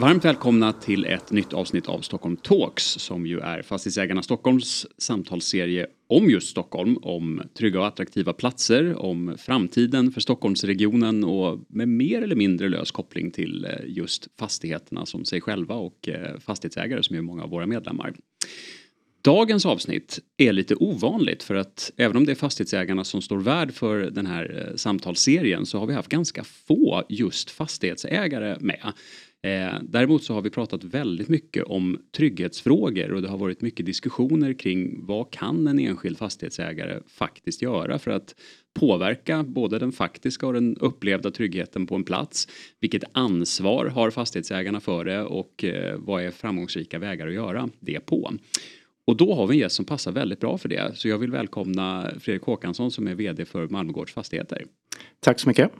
Varmt välkomna till ett nytt avsnitt av Stockholm Talks som ju är Fastighetsägarna Stockholms samtalsserie om just Stockholm, om trygga och attraktiva platser, om framtiden för Stockholmsregionen och med mer eller mindre lös koppling till eh, just fastigheterna som sig själva och eh, fastighetsägare som är många av våra medlemmar. Dagens avsnitt är lite ovanligt för att även om det är fastighetsägarna som står värd för den här eh, samtalsserien så har vi haft ganska få just fastighetsägare med. Eh, däremot så har vi pratat väldigt mycket om trygghetsfrågor och det har varit mycket diskussioner kring vad kan en enskild fastighetsägare faktiskt göra för att påverka både den faktiska och den upplevda tryggheten på en plats. Vilket ansvar har fastighetsägarna för det och eh, vad är framgångsrika vägar att göra det på? Och då har vi en gäst som passar väldigt bra för det. Så jag vill välkomna Fredrik Håkansson som är VD för Malmögårds Fastigheter. Tack så mycket.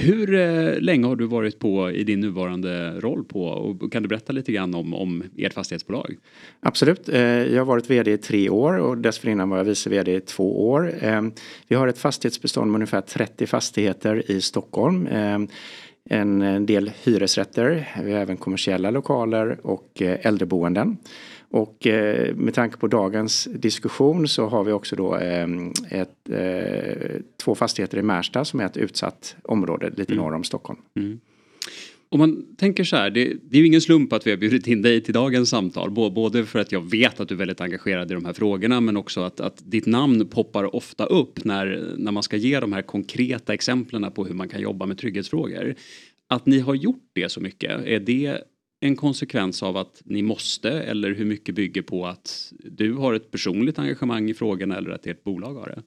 Hur eh, länge har du varit på i din nuvarande roll på och kan du berätta lite grann om, om ert fastighetsbolag? Absolut, eh, jag har varit VD i tre år och dessförinnan var jag vice VD i två år. Eh, vi har ett fastighetsbestånd med ungefär 30 fastigheter i Stockholm. Ehm, en del hyresrätter, vi har även kommersiella lokaler och eh, äldreboenden. Och eh, med tanke på dagens diskussion så har vi också då ehm, ett, eh, två fastigheter i Märsta som är ett utsatt område lite mm. norr om Stockholm. Mm. Om man tänker så här, det, det, är ju ingen slump att vi har bjudit in dig till dagens samtal. Både för att jag vet att du är väldigt engagerad i de här frågorna men också att, att ditt namn poppar ofta upp när, när man ska ge de här konkreta exemplen på hur man kan jobba med trygghetsfrågor. Att ni har gjort det så mycket, är det en konsekvens av att ni måste eller hur mycket bygger på att du har ett personligt engagemang i frågan eller att ert bolag har det?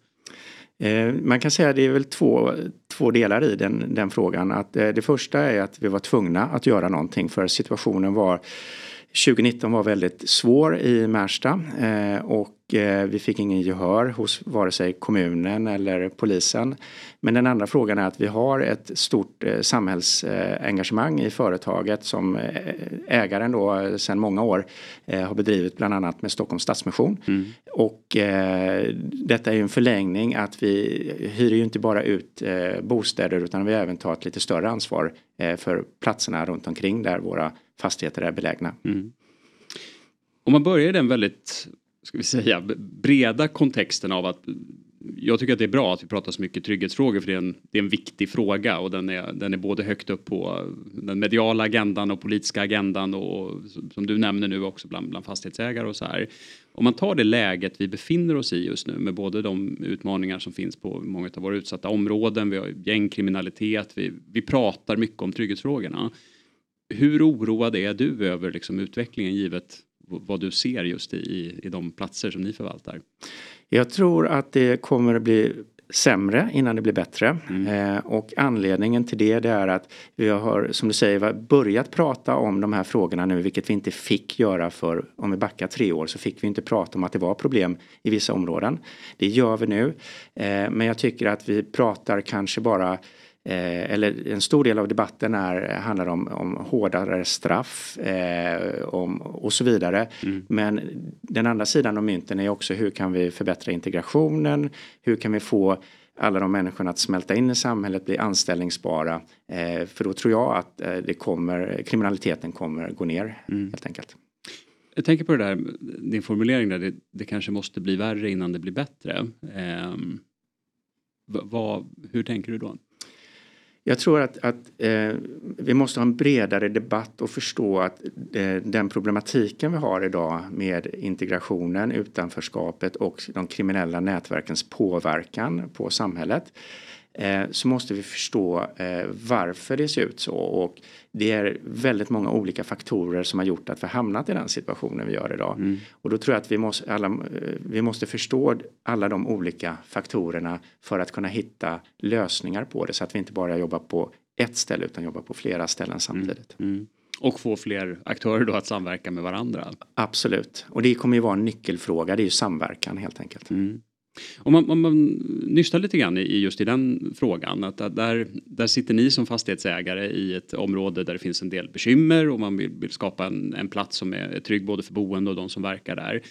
Eh, man kan säga att det är väl två, två delar i den, den frågan. Att, eh, det första är att vi var tvungna att göra någonting för situationen var 2019 var väldigt svår i Märsta eh, och vi fick ingen gehör hos vare sig kommunen eller polisen. Men den andra frågan är att vi har ett stort eh, samhällsengagemang i företaget som ägaren då sedan många år har bedrivit bland annat med Stockholms Stadsmission. Mm. Och detta är ju en förlängning att vi hyr ju inte bara ut bostäder utan vi även tar ett lite större ansvar för platserna runt omkring där våra fastigheter är belägna. Mm. Om man börjar i den väldigt ska vi säga, breda kontexten av att jag tycker att det är bra att vi pratar så mycket trygghetsfrågor för det är en, det är en viktig fråga och den är, den är både högt upp på den mediala agendan och politiska agendan och som du nämner nu också bland, bland fastighetsägare och så här. Om man tar det läget vi befinner oss i just nu med både de utmaningar som finns på många av våra utsatta områden, vi har gängkriminalitet, vi, vi pratar mycket om trygghetsfrågorna. Hur oroad är du över liksom utvecklingen givet vad du ser just i, i de platser som ni förvaltar? Jag tror att det kommer att bli sämre innan det blir bättre. Mm. Eh, och anledningen till det, det är att vi har, som du säger, börjat prata om de här frågorna nu, vilket vi inte fick göra för, om vi backar tre år, så fick vi inte prata om att det var problem i vissa områden. Det gör vi nu. Eh, men jag tycker att vi pratar kanske bara Eh, eller en stor del av debatten är, handlar om, om hårdare straff eh, om, och så vidare. Mm. Men den andra sidan av mynten är också hur kan vi förbättra integrationen? Hur kan vi få alla de människorna att smälta in i samhället, bli anställningsbara. Eh, för då tror jag att eh, det kommer, kriminaliteten kommer gå ner mm. helt enkelt. Jag tänker på det där, din formulering där, det, det kanske måste bli värre innan det blir bättre. Eh, vad, hur tänker du då? Jag tror att, att eh, vi måste ha en bredare debatt och förstå att eh, den problematiken vi har idag med integrationen, utanförskapet och de kriminella nätverkens påverkan på samhället eh, så måste vi förstå eh, varför det ser ut så. Och det är väldigt många olika faktorer som har gjort att vi hamnat i den situationen vi gör idag. Mm. Och då tror jag att vi måste, alla, eh, vi måste förstå alla de olika faktorerna för att kunna hitta lösningar på det så att vi inte bara jobbar på ett ställe utan jobba på flera ställen samtidigt. Mm. Mm. Och få fler aktörer då att samverka med varandra. Absolut, och det kommer ju vara en nyckelfråga, det är ju samverkan helt enkelt. Mm. Om man, om man nystar lite grann i just i den frågan, att där, där sitter ni som fastighetsägare i ett område där det finns en del bekymmer och man vill, vill skapa en, en plats som är trygg både för boende och de som verkar där.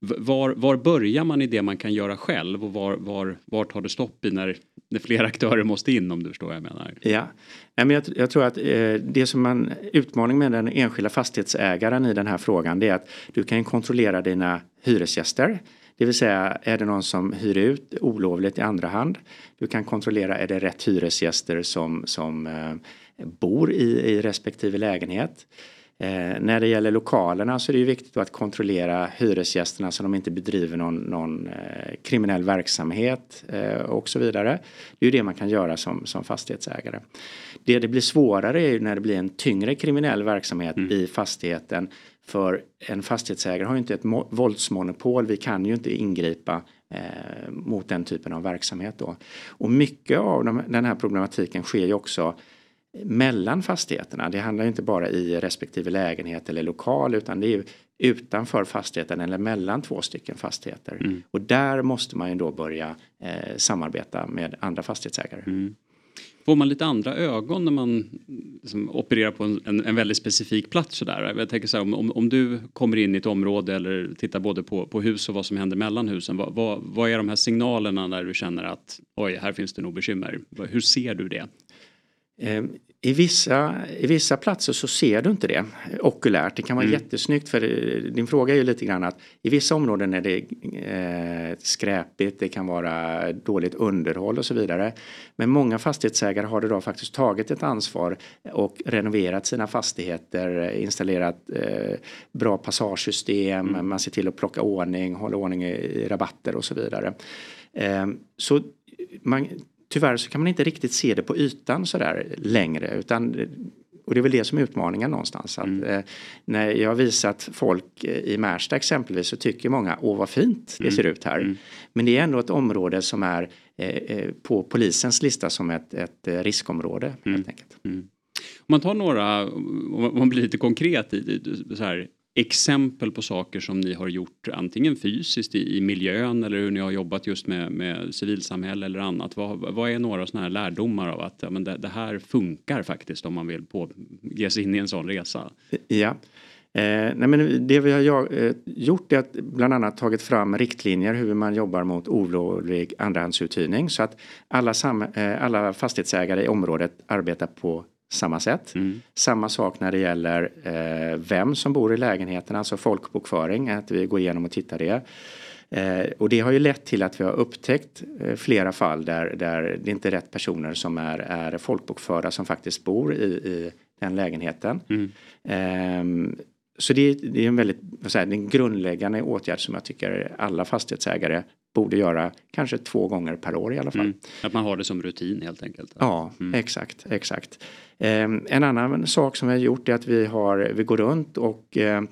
Var, var börjar man i det man kan göra själv och var, var, var tar det stopp i när, när fler aktörer måste in om du förstår vad jag menar? Ja, men jag, jag tror att eh, det som man utmaning med den enskilda fastighetsägaren i den här frågan det är att du kan kontrollera dina hyresgäster. Det vill säga är det någon som hyr ut olovligt i andra hand. Du kan kontrollera är det rätt hyresgäster som, som eh, bor i, i respektive lägenhet. Eh, när det gäller lokalerna så är det ju viktigt att kontrollera hyresgästerna så de inte bedriver någon, någon eh, kriminell verksamhet eh, och så vidare. Det är ju det man kan göra som, som fastighetsägare. Det det blir svårare är ju när det blir en tyngre kriminell verksamhet mm. i fastigheten. För en fastighetsägare har ju inte ett våldsmonopol. Vi kan ju inte ingripa eh, mot den typen av verksamhet då. Och mycket av de, den här problematiken sker ju också mellan fastigheterna. Det handlar inte bara i respektive lägenhet eller lokal utan det är utanför fastigheten eller mellan två stycken fastigheter. Mm. Och där måste man ju då börja eh, samarbeta med andra fastighetsägare. Mm. Får man lite andra ögon när man liksom, opererar på en, en, en, väldigt specifik plats sådär? Jag tänker så här, om, om du kommer in i ett område eller tittar både på, på hus och vad som händer mellan husen. Vad, vad, vad är de här signalerna när du känner att oj, här finns det nog bekymmer? Hur ser du det? Eh, i vissa, I vissa platser så ser du inte det okulärt. Det kan vara mm. jättesnyggt för din fråga är ju lite grann att i vissa områden är det eh, skräpigt, det kan vara dåligt underhåll och så vidare. Men många fastighetsägare har idag faktiskt tagit ett ansvar och renoverat sina fastigheter, installerat eh, bra passagesystem, mm. man ser till att plocka ordning, hålla ordning i rabatter och så vidare. Eh, så man, tyvärr så kan man inte riktigt se det på ytan sådär längre utan och det är väl det som är utmaningen någonstans. Att, mm. eh, när jag har visat folk i Märsta exempelvis så tycker många åh vad fint det mm. ser ut här. Mm. Men det är ändå ett område som är eh, eh på polisens lista som ett, ett eh, riskområde. Helt mm. enkelt. Mm. Om man tar några, om man blir lite konkret så här, exempel på saker som ni har gjort antingen fysiskt i, i miljön eller hur ni har jobbat just med, med civilsamhälle eller annat. Vad, vad är några sådana här lärdomar av att ja, men det, det, här funkar faktiskt om man vill på, ge sig in i en sån resa? Ja. Eh, nej men det vi har eh, gjort är att bland annat tagit fram riktlinjer hur man jobbar mot olovlig andrahandsuthyrning så att alla, sam, eh, alla fastighetsägare i området arbetar på samma sätt. Mm. Samma sak när det gäller eh, vem som bor i lägenheten, alltså folkbokföring, att vi går igenom och tittar det. Eh, och det har ju lett till att vi har upptäckt eh, flera fall där, där det inte är rätt personer som är, är folkbokförda som faktiskt bor i, i den lägenheten. Mm. Så det, det, är en väldigt vad säger, en grundläggande åtgärd som jag tycker alla fastighetsägare borde göra kanske två gånger per år i alla fall. Mm. Att man har det som rutin helt enkelt. Ja, mm. exakt, exakt. Eh, en annan sak som vi har gjort är att vi, har, vi går runt och eh,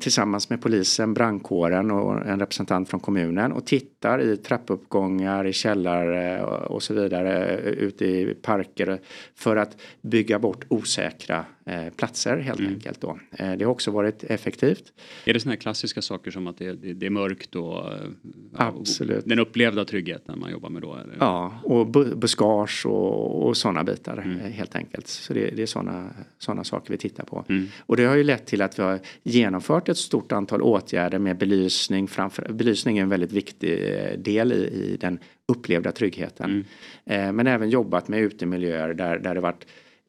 tillsammans med polisen, brandkåren och en representant från kommunen och tittar i trappuppgångar, i källare och så vidare ute i parker för att bygga bort osäkra Eh, platser helt mm. enkelt. Då. Eh, det har också varit effektivt. Är det sådana här klassiska saker som att det, det, det är mörkt och eh, Absolut. den upplevda tryggheten man jobbar med då? Eller? Ja, och buskage och, och sådana bitar mm. helt enkelt. Så det, det är sådana såna saker vi tittar på. Mm. Och det har ju lett till att vi har genomfört ett stort antal åtgärder med belysning. Framför, belysning är en väldigt viktig del i, i den upplevda tryggheten. Mm. Men även jobbat med utemiljöer där, där det varit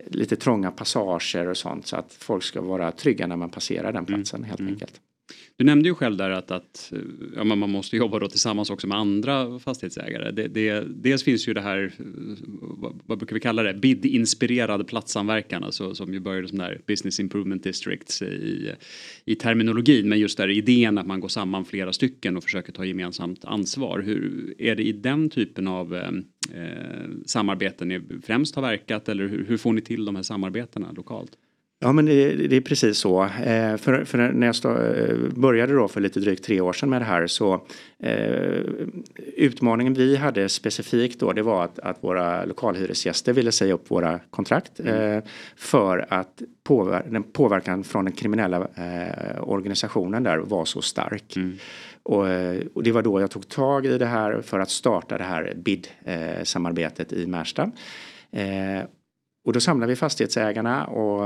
lite trånga passager och sånt så att folk ska vara trygga när man passerar den platsen mm. helt mm. enkelt. Du nämnde ju själv där att, att eh, ja, man måste jobba då tillsammans också med andra fastighetsägare. Det, det, dels finns ju det här, eh, vad, vad brukar vi kalla det, BID-inspirerad platssamverkan, alltså, som ju började som där Business Improvement Districts i, i terminologin, men just där idén att man går samman flera stycken och försöker ta gemensamt ansvar. Hur är det i den typen av eh, eh samarbeten ni främst har verkat eller hur, hur får ni till de här samarbetena lokalt? Ja men det, det, är precis så. Eh, för, för, när jag stå, eh, började då för lite drygt tre år sedan med det här så eh, utmaningen vi hade specifikt då det var att, att våra lokalhyresgäster ville säga upp våra kontrakt mm. eh, för att påver den påverkan från den kriminella eh, organisationen där var så stark. Mm. Och, eh, och, det var då jag tog tag i det här för att starta det här BID-samarbetet i Märsta. Och då samlade vi fastighetsägarna och,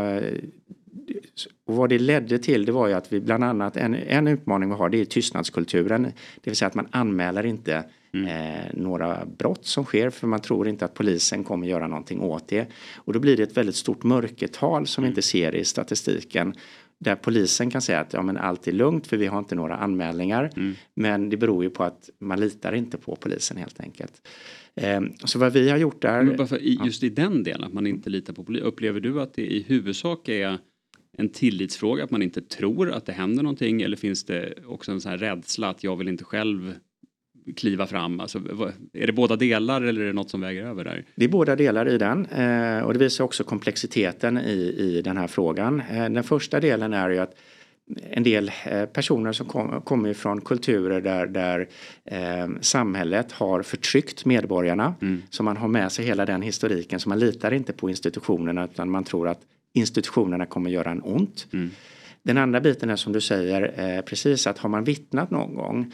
och vad det ledde till det var ju att vi bland annat en, en utmaning vi har det är tystnadskulturen. Det vill säga att man anmäler inte mm. eh, några brott som sker för man tror inte att polisen kommer göra någonting åt det. Och då blir det ett väldigt stort mörkertal som mm. vi inte ser i statistiken där polisen kan säga att ja, men allt är lugnt för vi har inte några anmälningar. Mm. Men det beror ju på att man litar inte på polisen helt enkelt. Eh, så vad vi har gjort där. Men varför, just i den delen att man inte litar på polisen. Upplever du att det i huvudsak är en tillitsfråga att man inte tror att det händer någonting eller finns det också en sån här rädsla att jag vill inte själv kliva fram? Alltså, är det båda delar eller är det något som väger över där? Det är båda delar i den eh, och det visar också komplexiteten i, i den här frågan. Eh, den första delen är ju att en del eh, personer som kom, kommer från kulturer där, där eh, samhället har förtryckt medborgarna. Mm. Så man har med sig hela den historiken så man litar inte på institutionerna utan man tror att institutionerna kommer göra en ont. Mm. Den andra biten är som du säger eh, precis att har man vittnat någon gång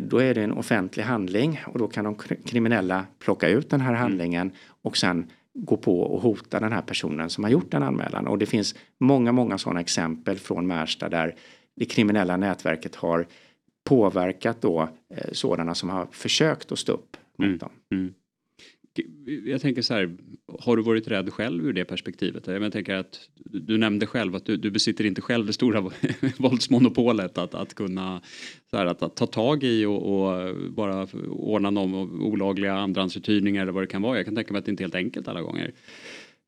då är det en offentlig handling och då kan de kriminella plocka ut den här mm. handlingen och sen gå på och hota den här personen som har gjort en anmälan. Och det finns många, många sådana exempel från Märsta där det kriminella nätverket har påverkat då eh, sådana som har försökt att stå upp mot mm. dem. Mm. Jag tänker så här, har du varit rädd själv ur det perspektivet? Jag tänker att du nämnde själv att du, du besitter inte själv det stora våldsmonopolet att, att kunna så här, att, att, ta tag i och, och bara ordna någon olagliga andrahandsuthyrningar eller vad det kan vara. Jag kan tänka mig att det inte är helt enkelt alla gånger.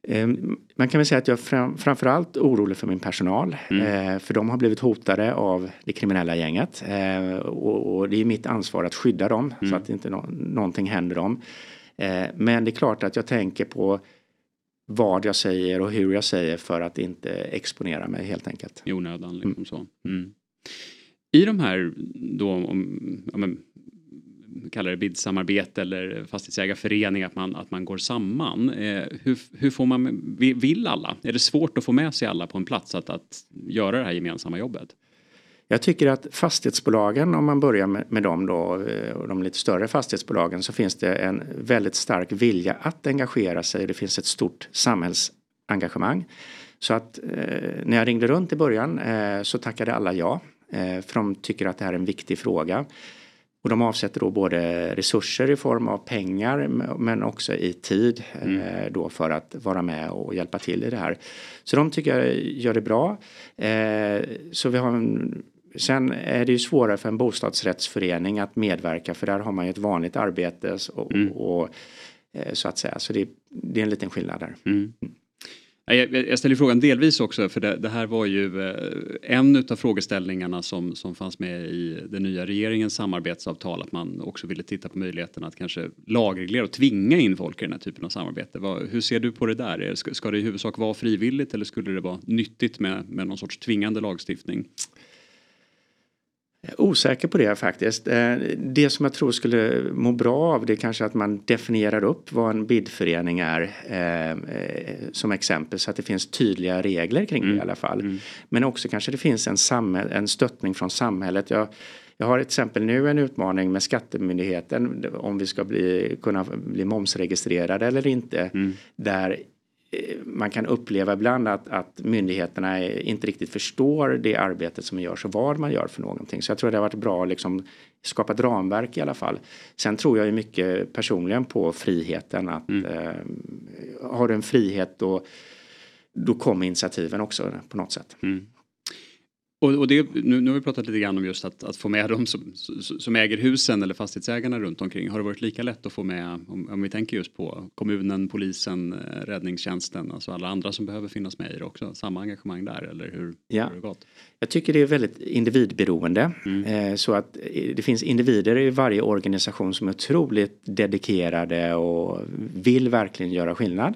Ehm, man kan väl säga att jag fram, framförallt orolig för min personal. Mm. Eh, för de har blivit hotade av det kriminella gänget. Eh, och, och, det är mitt ansvar att skydda dem mm. så att inte no någonting händer dem. Eh, men det är klart att jag tänker på vad jag säger och hur jag säger för att inte exponera mig helt enkelt. I onödan liksom mm. så. Mm. I de här då, om, om kallar det bidsamarbete eller fastighetsägarförening, att man, att man går samman. Eh, hur, hur får man, vill alla? Är det svårt att få med sig alla på en plats att, att göra det här gemensamma jobbet? Jag tycker att fastighetsbolagen, om man börjar med, med dem då, eh, och de lite större fastighetsbolagen, så finns det en väldigt stark vilja att engagera sig. Det finns ett stort samhällsengagemang. Så att eh, när jag ringde runt i början eh, så tackade alla ja. Eh, för de tycker att det här är en viktig fråga. Och de avsätter då både resurser i form av pengar men också i tid eh, mm. då för att vara med och hjälpa till i det här. Så de tycker jag gör det bra. Eh, så vi har en Sen är det ju svårare för en bostadsrättsförening att medverka för där har man ju ett vanligt arbete och, mm. och eh, så att säga. Så det, det, är en liten skillnad där. Mm. Jag, jag ställer frågan delvis också för det, det här var ju eh, en av frågeställningarna som, som fanns med i den nya regeringens samarbetsavtal att man också ville titta på möjligheten att kanske lagreglera och tvinga in folk i den här typen av samarbete. Vad, hur ser du på det där? Ska, ska det i huvudsak vara frivilligt eller skulle det vara nyttigt med, med någon sorts tvingande lagstiftning? Osäker på det faktiskt. Eh, det som jag tror skulle må bra av det är kanske att man definierar upp vad en bidförening är eh, eh, som exempel så att det finns tydliga regler kring mm. det i alla fall. Mm. Men också kanske det finns en, samhäll, en stöttning från samhället. Jag, jag har till exempel nu en utmaning med Skattemyndigheten om vi ska bli, kunna bli momsregistrerade eller inte. Mm. Där man kan uppleva ibland att, att myndigheterna inte riktigt förstår det arbetet som görs och vad man gör för någonting. Så jag tror det har varit bra att liksom skapa ett ramverk i alla fall. Sen tror jag ju mycket personligen på friheten att mm. eh, har du en frihet då, då kommer initiativen också på något sätt. Mm. Och, och det, nu, nu har vi pratat lite grann om just att, att få med dem som, som äger husen eller fastighetsägarna runt omkring. Har det varit lika lätt att få med, om, om vi tänker just på kommunen, polisen, eh, räddningstjänsten, alltså alla andra som behöver finnas med i det också? Samma engagemang där eller hur ja. har det gått? Jag tycker det är väldigt individberoende. Mm. Eh, så att eh, det finns individer i varje organisation som är otroligt dedikerade och vill verkligen göra skillnad.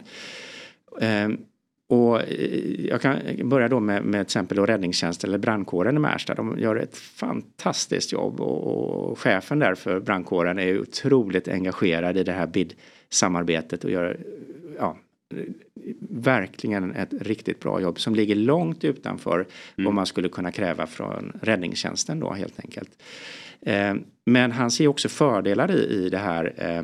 Och eh, jag kan börja då med, med till exempel räddningstjänsten eller brandkåren i Märsta. De gör ett fantastiskt jobb och, och chefen där för brandkåren är otroligt engagerad i det här BID-samarbetet och gör ja, verkligen ett riktigt bra jobb som ligger långt utanför mm. vad man skulle kunna kräva från räddningstjänsten då helt enkelt. Eh, men han ser också fördelar i, i det här eh,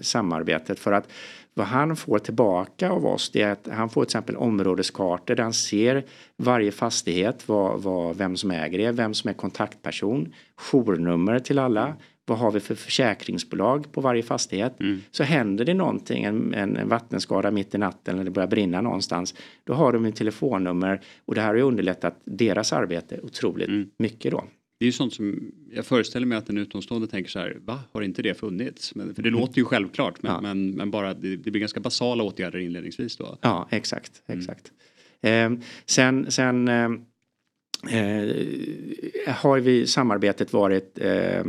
samarbetet för att vad han får tillbaka av oss det är att han får till exempel områdeskartor där han ser varje fastighet, vad, vad, vem som äger det, vem som är kontaktperson, journummer till alla, vad har vi för försäkringsbolag på varje fastighet. Mm. Så händer det någonting, en, en, vattenskada mitt i natten eller det börjar brinna någonstans. Då har de ett telefonnummer och det här har ju underlättat deras arbete otroligt mm. mycket då. Det är ju sånt som jag föreställer mig att en utomstående tänker så här, va, har inte det funnits? Men, för det mm. låter ju självklart, men, ja. men, men, bara det, det, blir ganska basala åtgärder inledningsvis då. Ja, exakt, mm. exakt. Mm. Eh, sen sen eh, eh, har vi samarbetet varit Eh,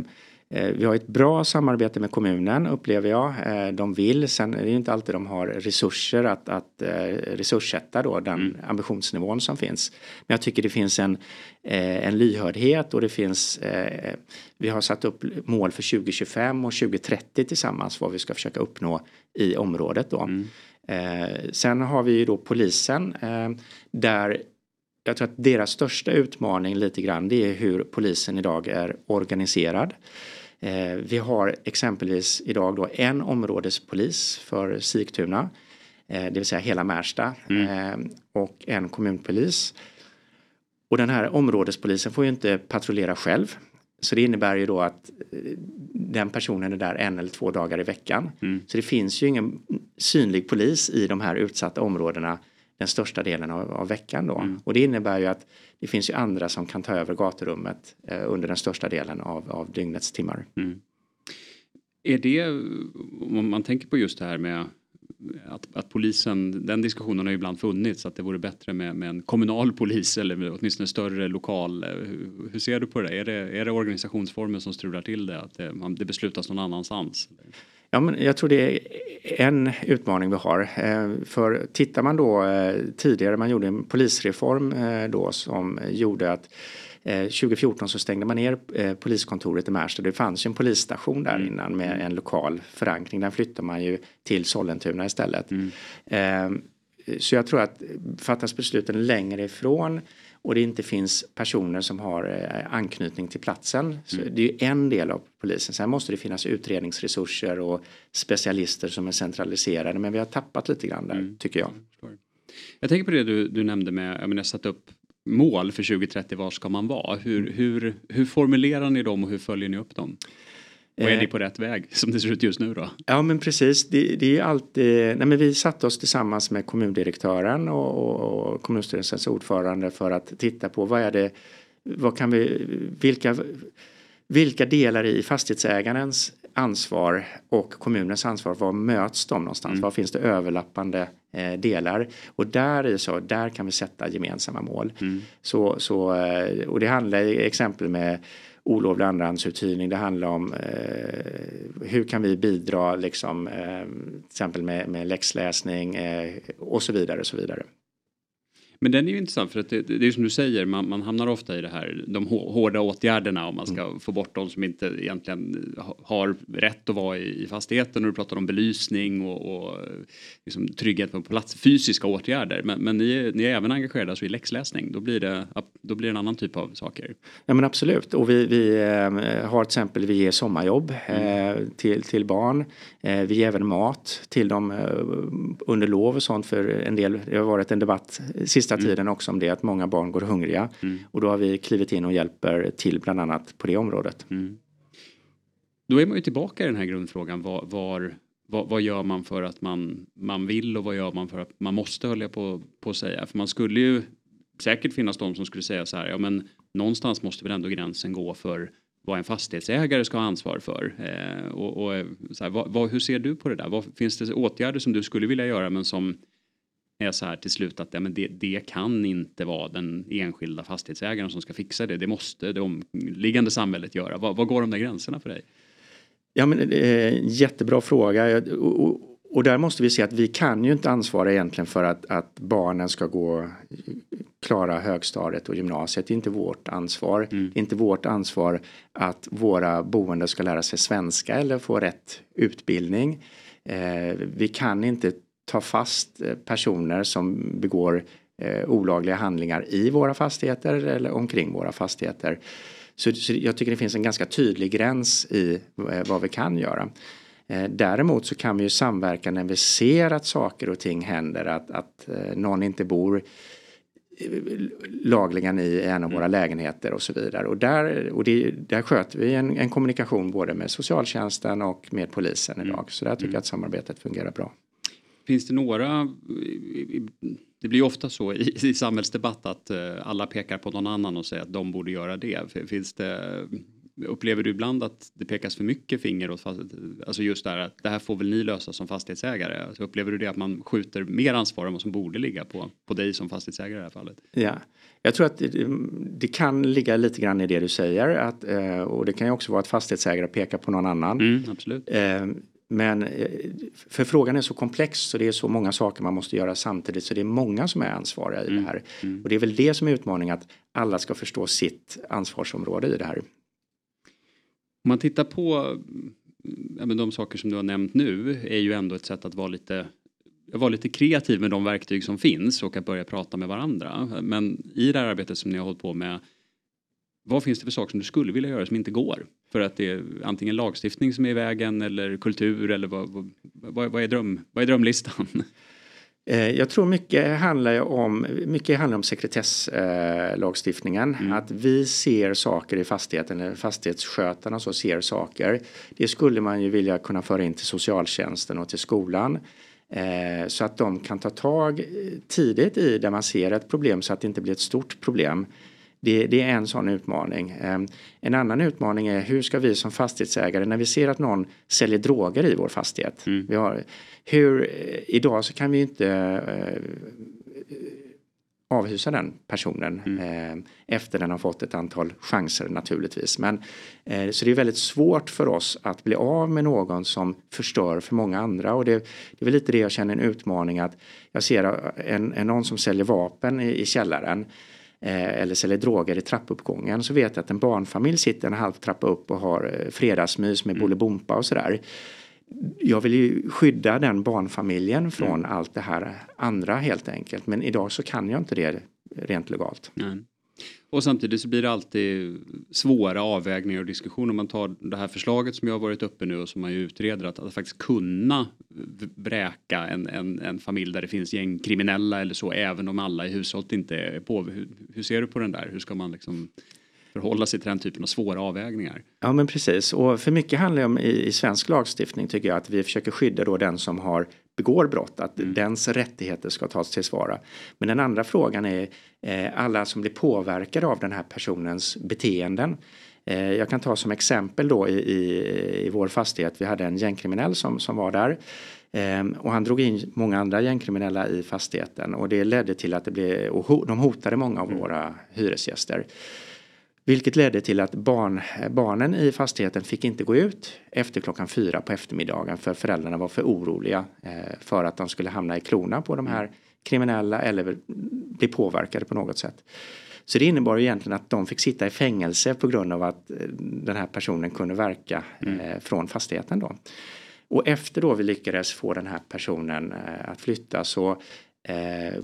vi har ett bra samarbete med kommunen upplever jag. Eh, de vill, sen är det inte alltid de har resurser att, att eh, resurssätta då den mm. ambitionsnivån som finns. Men jag tycker det finns en, en lyhördhet och det finns Vi har satt upp mål för 2025 och 2030 tillsammans vad vi ska försöka uppnå i området då. Mm. Sen har vi ju då polisen där jag tror att deras största utmaning lite grann det är hur polisen idag är organiserad. Eh, vi har exempelvis idag då en områdespolis för Sigtuna, eh, det vill säga hela Märsta mm. Eh, och en kommunpolis. Och den här områdespolisen får ju inte patrullera själv. Så det innebär ju då att den personen är där en eller två dagar i veckan. Mm. Så det finns ju ingen synlig polis i de här utsatta områdena den största delen av, av veckan då. Mm. Och det innebär ju att det finns ju andra som kan ta över gaturummet eh, under den största delen av, av dygnets timmar. Mm. Är det, om man tänker på just det här med att, att, polisen, den diskussionen har ju ibland funnits att det vore bättre med, med en kommunal polis eller åtminstone större lokal. Hur, hur, ser du på det? Är, det? är det organisationsformen som strular till det? Att det, man, det beslutas någon annanstans? Ja, men jag tror det är en utmaning vi har. Eh, för tittar man då eh, tidigare, man gjorde en polisreform eh, då som gjorde att 2014 så stängde man ner poliskontoret i Märsta. Det fanns ju en polisstation där mm. innan med en lokal förankring. Den flyttar man ju till Sollentuna istället. Mm. Så jag tror att fattas besluten längre ifrån och det inte finns personer som har eh, anknytning till platsen. Mm. Det är en del av polisen. Sen måste det finnas utredningsresurser och specialister som är centraliserade. Men vi har tappat lite grann där mm. tycker jag. Jag tänker på det du, du nämnde med, jag menar, satt upp mål för 2030, var ska man vara? Hur, mm. hur, hur formulerar ni dem och hur följer ni upp dem? Och är ni eh. på rätt väg som det ser ut just nu då? Ja men precis. Det, det är alltid, nej men vi satte oss tillsammans med kommundirektören och, och, och kommunstyrelsens ordförande för att titta på vad är det, vad kan vi, vilka, vilka delar i fastighetsägarens ansvar och kommunens ansvar, var möts de någonstans? Mm. Var finns det överlappande eh, delar? Och där är så, där kan vi sätta gemensamma mål. Mm. Så, så, eh, och det handlar i exempel med olovlig andrahandsuthyrning. Det handlar om eh, hur kan vi bidra liksom, eh, till exempel med, med läxläsning eh, och så vidare. Och så vidare. Men den är ju intressant för att det, det är som du säger, man, man, hamnar ofta i det här, de hårda åtgärderna om man ska mm. få bort de som inte egentligen har rätt att vara i, fastigheten. Och du pratar om belysning och, och liksom trygghet på plats, fysiska åtgärder. Men, men ni, är, ni är även engagerade alltså i läxläsning, då blir, det, då blir det en annan typ av saker. Ja men absolut, och vi, vi eh, har till exempel, vi ger sommarjobb mm. eh, till, till barn. Eh, vi ger även mat till dem under lov och sånt för en del, det har varit en debatt sista sista mm. tiden också om det att många barn går hungriga. Mm. Och då har vi klivit in och hjälper till bland annat på det området. Mm. Då är man ju tillbaka i den här grundfrågan. Var, var, vad, vad, gör man för att man, man vill och vad gör man för att man måste höll jag på, på att säga. För man skulle ju säkert finnas de som skulle säga så här, ja men någonstans måste väl ändå gränsen gå för vad en fastighetsägare ska ha ansvar för. Eh, och, och så här, vad, vad, hur ser du på det där? Vad, finns det åtgärder som du skulle vilja göra men som är så här till slut att ja, men det, det kan inte vara den enskilda fastighetsägaren som ska fixa det. Det måste det omliggande samhället göra. Var, var går de där gränserna för dig? Ja, men, eh, jättebra fråga. Och, och där måste vi se att vi kan ju inte ansvara egentligen för att, att barnen ska gå klara högstadiet och gymnasiet. Det är inte vårt ansvar. Mm. Det är inte vårt ansvar att våra boende ska lära sig svenska eller få rätt utbildning. Eh, vi kan inte ta fast eh, personer som begår eh, olagliga handlingar i våra fastigheter eller omkring våra fastigheter. Så, så jag tycker det finns en ganska tydlig gräns i eh, vad vi kan göra. Eh, däremot så kan vi ju samverka när vi ser att saker och ting händer, att, att någon inte bor lagligen i en av våra mm. lägenheter och så vidare. Och där, och det, där sköter vi en, en, kommunikation både med socialtjänsten och med polisen mm. idag. Så där tycker jag mm. att samarbetet fungerar bra. Finns det några, det blir ofta så i, i samhällsdebatt att alla pekar på någon annan och säger att de borde göra det. Finns det Upplever du ibland att det pekas för mycket finger åt alltså just det här att det här får väl ni lösa som fastighetsägare? Alltså upplever du det att man skjuter mer ansvar än vad som borde ligga på, på dig som fastighetsägare i det här fallet? Ja, jag tror att det, det kan ligga lite grann i det du säger att, eh, och det kan ju också vara att fastighetsägare pekar på någon annan. Mm, absolut. Men eh, för frågan är så komplex så det är så många saker man måste göra samtidigt så det är många som är ansvariga i mm. det här. Mm. Och det är väl det som är utmaningen att alla ska förstå sitt ansvarsområde i det här. Om man tittar på ja, men de saker som du har nämnt nu är ju ändå ett sätt att vara lite vara lite kreativ med de verktyg som finns och att börja prata med varandra. Men i det här arbetet som ni har hållit på med vad finns det för saker som du skulle vilja göra som inte går? För att det är antingen lagstiftning som är i vägen eller kultur eller vad, vad, vad, är, dröm, vad är drömlistan? Eh, jag tror mycket handlar om, mycket handlar om sekretesslagstiftningen. Mm. Att vi ser saker i fastigheten, eller fastighetsskötarna så ser saker. Det skulle man ju vilja kunna föra in till socialtjänsten och till skolan. Eh, så att de kan ta tag tidigt i där man ser ett problem så att det inte blir ett stort problem. Det, det, är en sån utmaning. Ehm, en annan utmaning är hur ska vi som fastighetsägare när vi ser att någon säljer droger i vår fastighet. Mm. Vi har, hur, eh, idag så kan vi inte eh, avhysa den personen mm. eh, efter den har fått ett antal chanser naturligtvis. Men, eh, så det är väldigt svårt för oss att bli av med någon som förstör för många andra och det, det är väl lite det jag känner en utmaning att jag ser en, en någon som säljer vapen i, i källaren Eh, eller säljer droger i trappuppgången så vet jag att en barnfamilj sitter en halv trappa upp och har eh, fredagsmys med mm. Bolibompa och sådär. Jag vill ju skydda den barnfamiljen från mm. allt det här andra helt enkelt. Men idag så kan jag inte det rent legalt. Nej. Och samtidigt så blir det alltid svåra avvägningar och diskussioner. Om man tar det här förslaget som jag har varit uppe nu och som man ju utreder att, att faktiskt kunna bräka en, en, en, familj där det finns gängkriminella eller så även om alla i hushållet inte är på. Hur, hur ser du på den där? Hur ska man liksom förhålla sig till den typen av svåra avvägningar. Ja men precis och för mycket handlar det om i, i svensk lagstiftning tycker jag att vi försöker skydda då den som har begår brott, att mm. dens rättigheter ska tas tillvara. Men den andra frågan är eh, alla som blir påverkade av den här personens beteenden. Eh, jag kan ta som exempel då i, i, i vår fastighet, vi hade en gängkriminell som, som var där. Eh, och han drog in många andra gängkriminella i fastigheten och det ledde till att det blev, och de hotade många av mm. våra hyresgäster. Vilket ledde till att barn, barnen i fastigheten fick inte gå ut efter klockan fyra på eftermiddagen för föräldrarna var för oroliga eh, för att de skulle hamna i klona på de här kriminella eller bli påverkade på något sätt. Så det innebar egentligen att de fick sitta i fängelse på grund av att eh, den här personen kunde verka mm. Eh, från fastigheten då. Och efter då vi lyckades få den här personen att flytta så eh,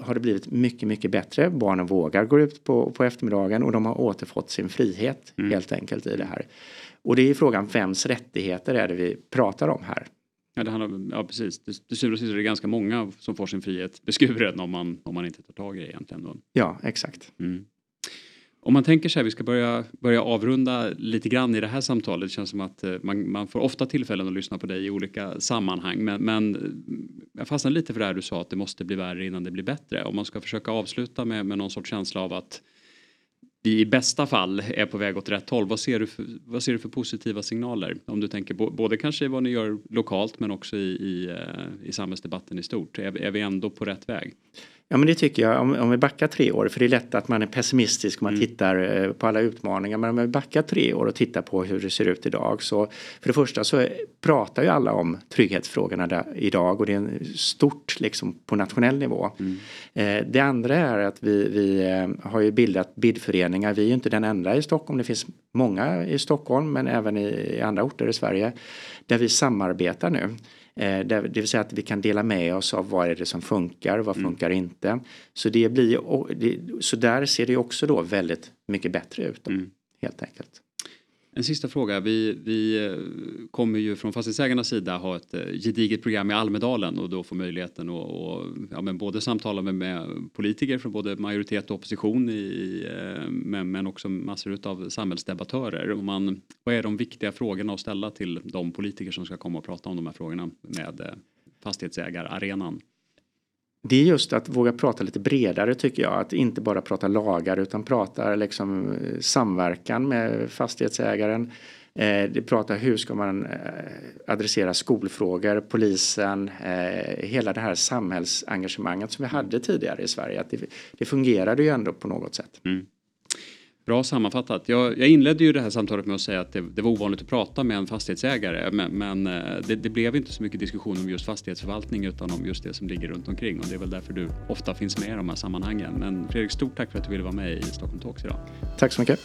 har det blivit mycket, mycket bättre. Barnen vågar gå ut på, på eftermiddagen och de har återfått sin frihet mm. helt enkelt i det här. Och det är frågan vems rättigheter är det vi pratar om här? Ja, det handlar, ja precis. Till syvende och sist är det ganska många som får sin frihet beskuren om man, om man inte tar tag i det egentligen. Då. Ja, exakt. Mm. Om man tänker sig, vi ska börja, börja avrunda lite grann i det här samtalet. Det känns som att eh, man, man får ofta tillfällen att lyssna på dig i olika sammanhang. Men, men eh, jag fastnade lite för det här du sa att det måste bli värre innan det blir bättre. Om man ska försöka avsluta med, med någon sorts känsla av att vi i bästa fall är på väg åt rätt håll. Vad ser du för, vad ser du för positiva signaler? Om du tänker både kanske vad ni gör lokalt men också i, i, eh, i samhällsdebatten i stort. Är, är vi ändå på rätt väg? Ja men det tycker jag, om, om vi backar tre år, för det är lätt att man är pessimistisk om man mm. tittar eh, på alla utmaningar. Men om vi backar tre år och tittar på hur det ser ut idag så för det första så pratar ju alla om trygghetsfrågorna där, idag och det är stort liksom på nationell nivå. Mm. Eh, det andra är att vi, vi eh, har ju bildat bidföreningar. Vi är ju inte den enda i Stockholm, det finns många i Stockholm men även i, i andra orter i Sverige där vi samarbetar nu. Eh, det vill säga att vi kan dela med oss av vad är det som funkar och vad mm. funkar inte. Så, det blir, så där ser det också då väldigt mycket bättre ut. Då, mm. Helt enkelt. En sista fråga. Vi, vi eh, kommer ju från Fastighetsägarnas sida ha ett eh, gediget program i Almedalen och då få möjligheten att och, ja, men både samtala med, med, politiker från både majoritet och opposition i, eh, men, men också massor av samhällsdebattörer. Och man, vad är de viktiga frågorna att ställa till de politiker som ska komma och prata om de här frågorna med fastighetsägararenan? Det är just att våga prata lite bredare tycker jag. Att inte bara prata lagar utan prata liksom eh, samverkan med fastighetsägaren. Eh, det pratar hur ska man eh, adressera skolfrågor, polisen, eh, hela det här samhällsengagemanget som vi hade tidigare i Sverige. Att det, det fungerade ju ändå på något sätt. Mm. Bra sammanfattat. Jag, jag, inledde ju det här samtalet med att säga att det, det var ovanligt att prata med en fastighetsägare men, men eh, det, det, blev inte så mycket diskussion om just fastighetsförvaltning utan om just det som ligger runt omkring och det är väl därför du ofta finns med i de här sammanhangen. Men Fredrik, stort tack för att du ville vara med i Stockholm Talks idag. Tack så mycket.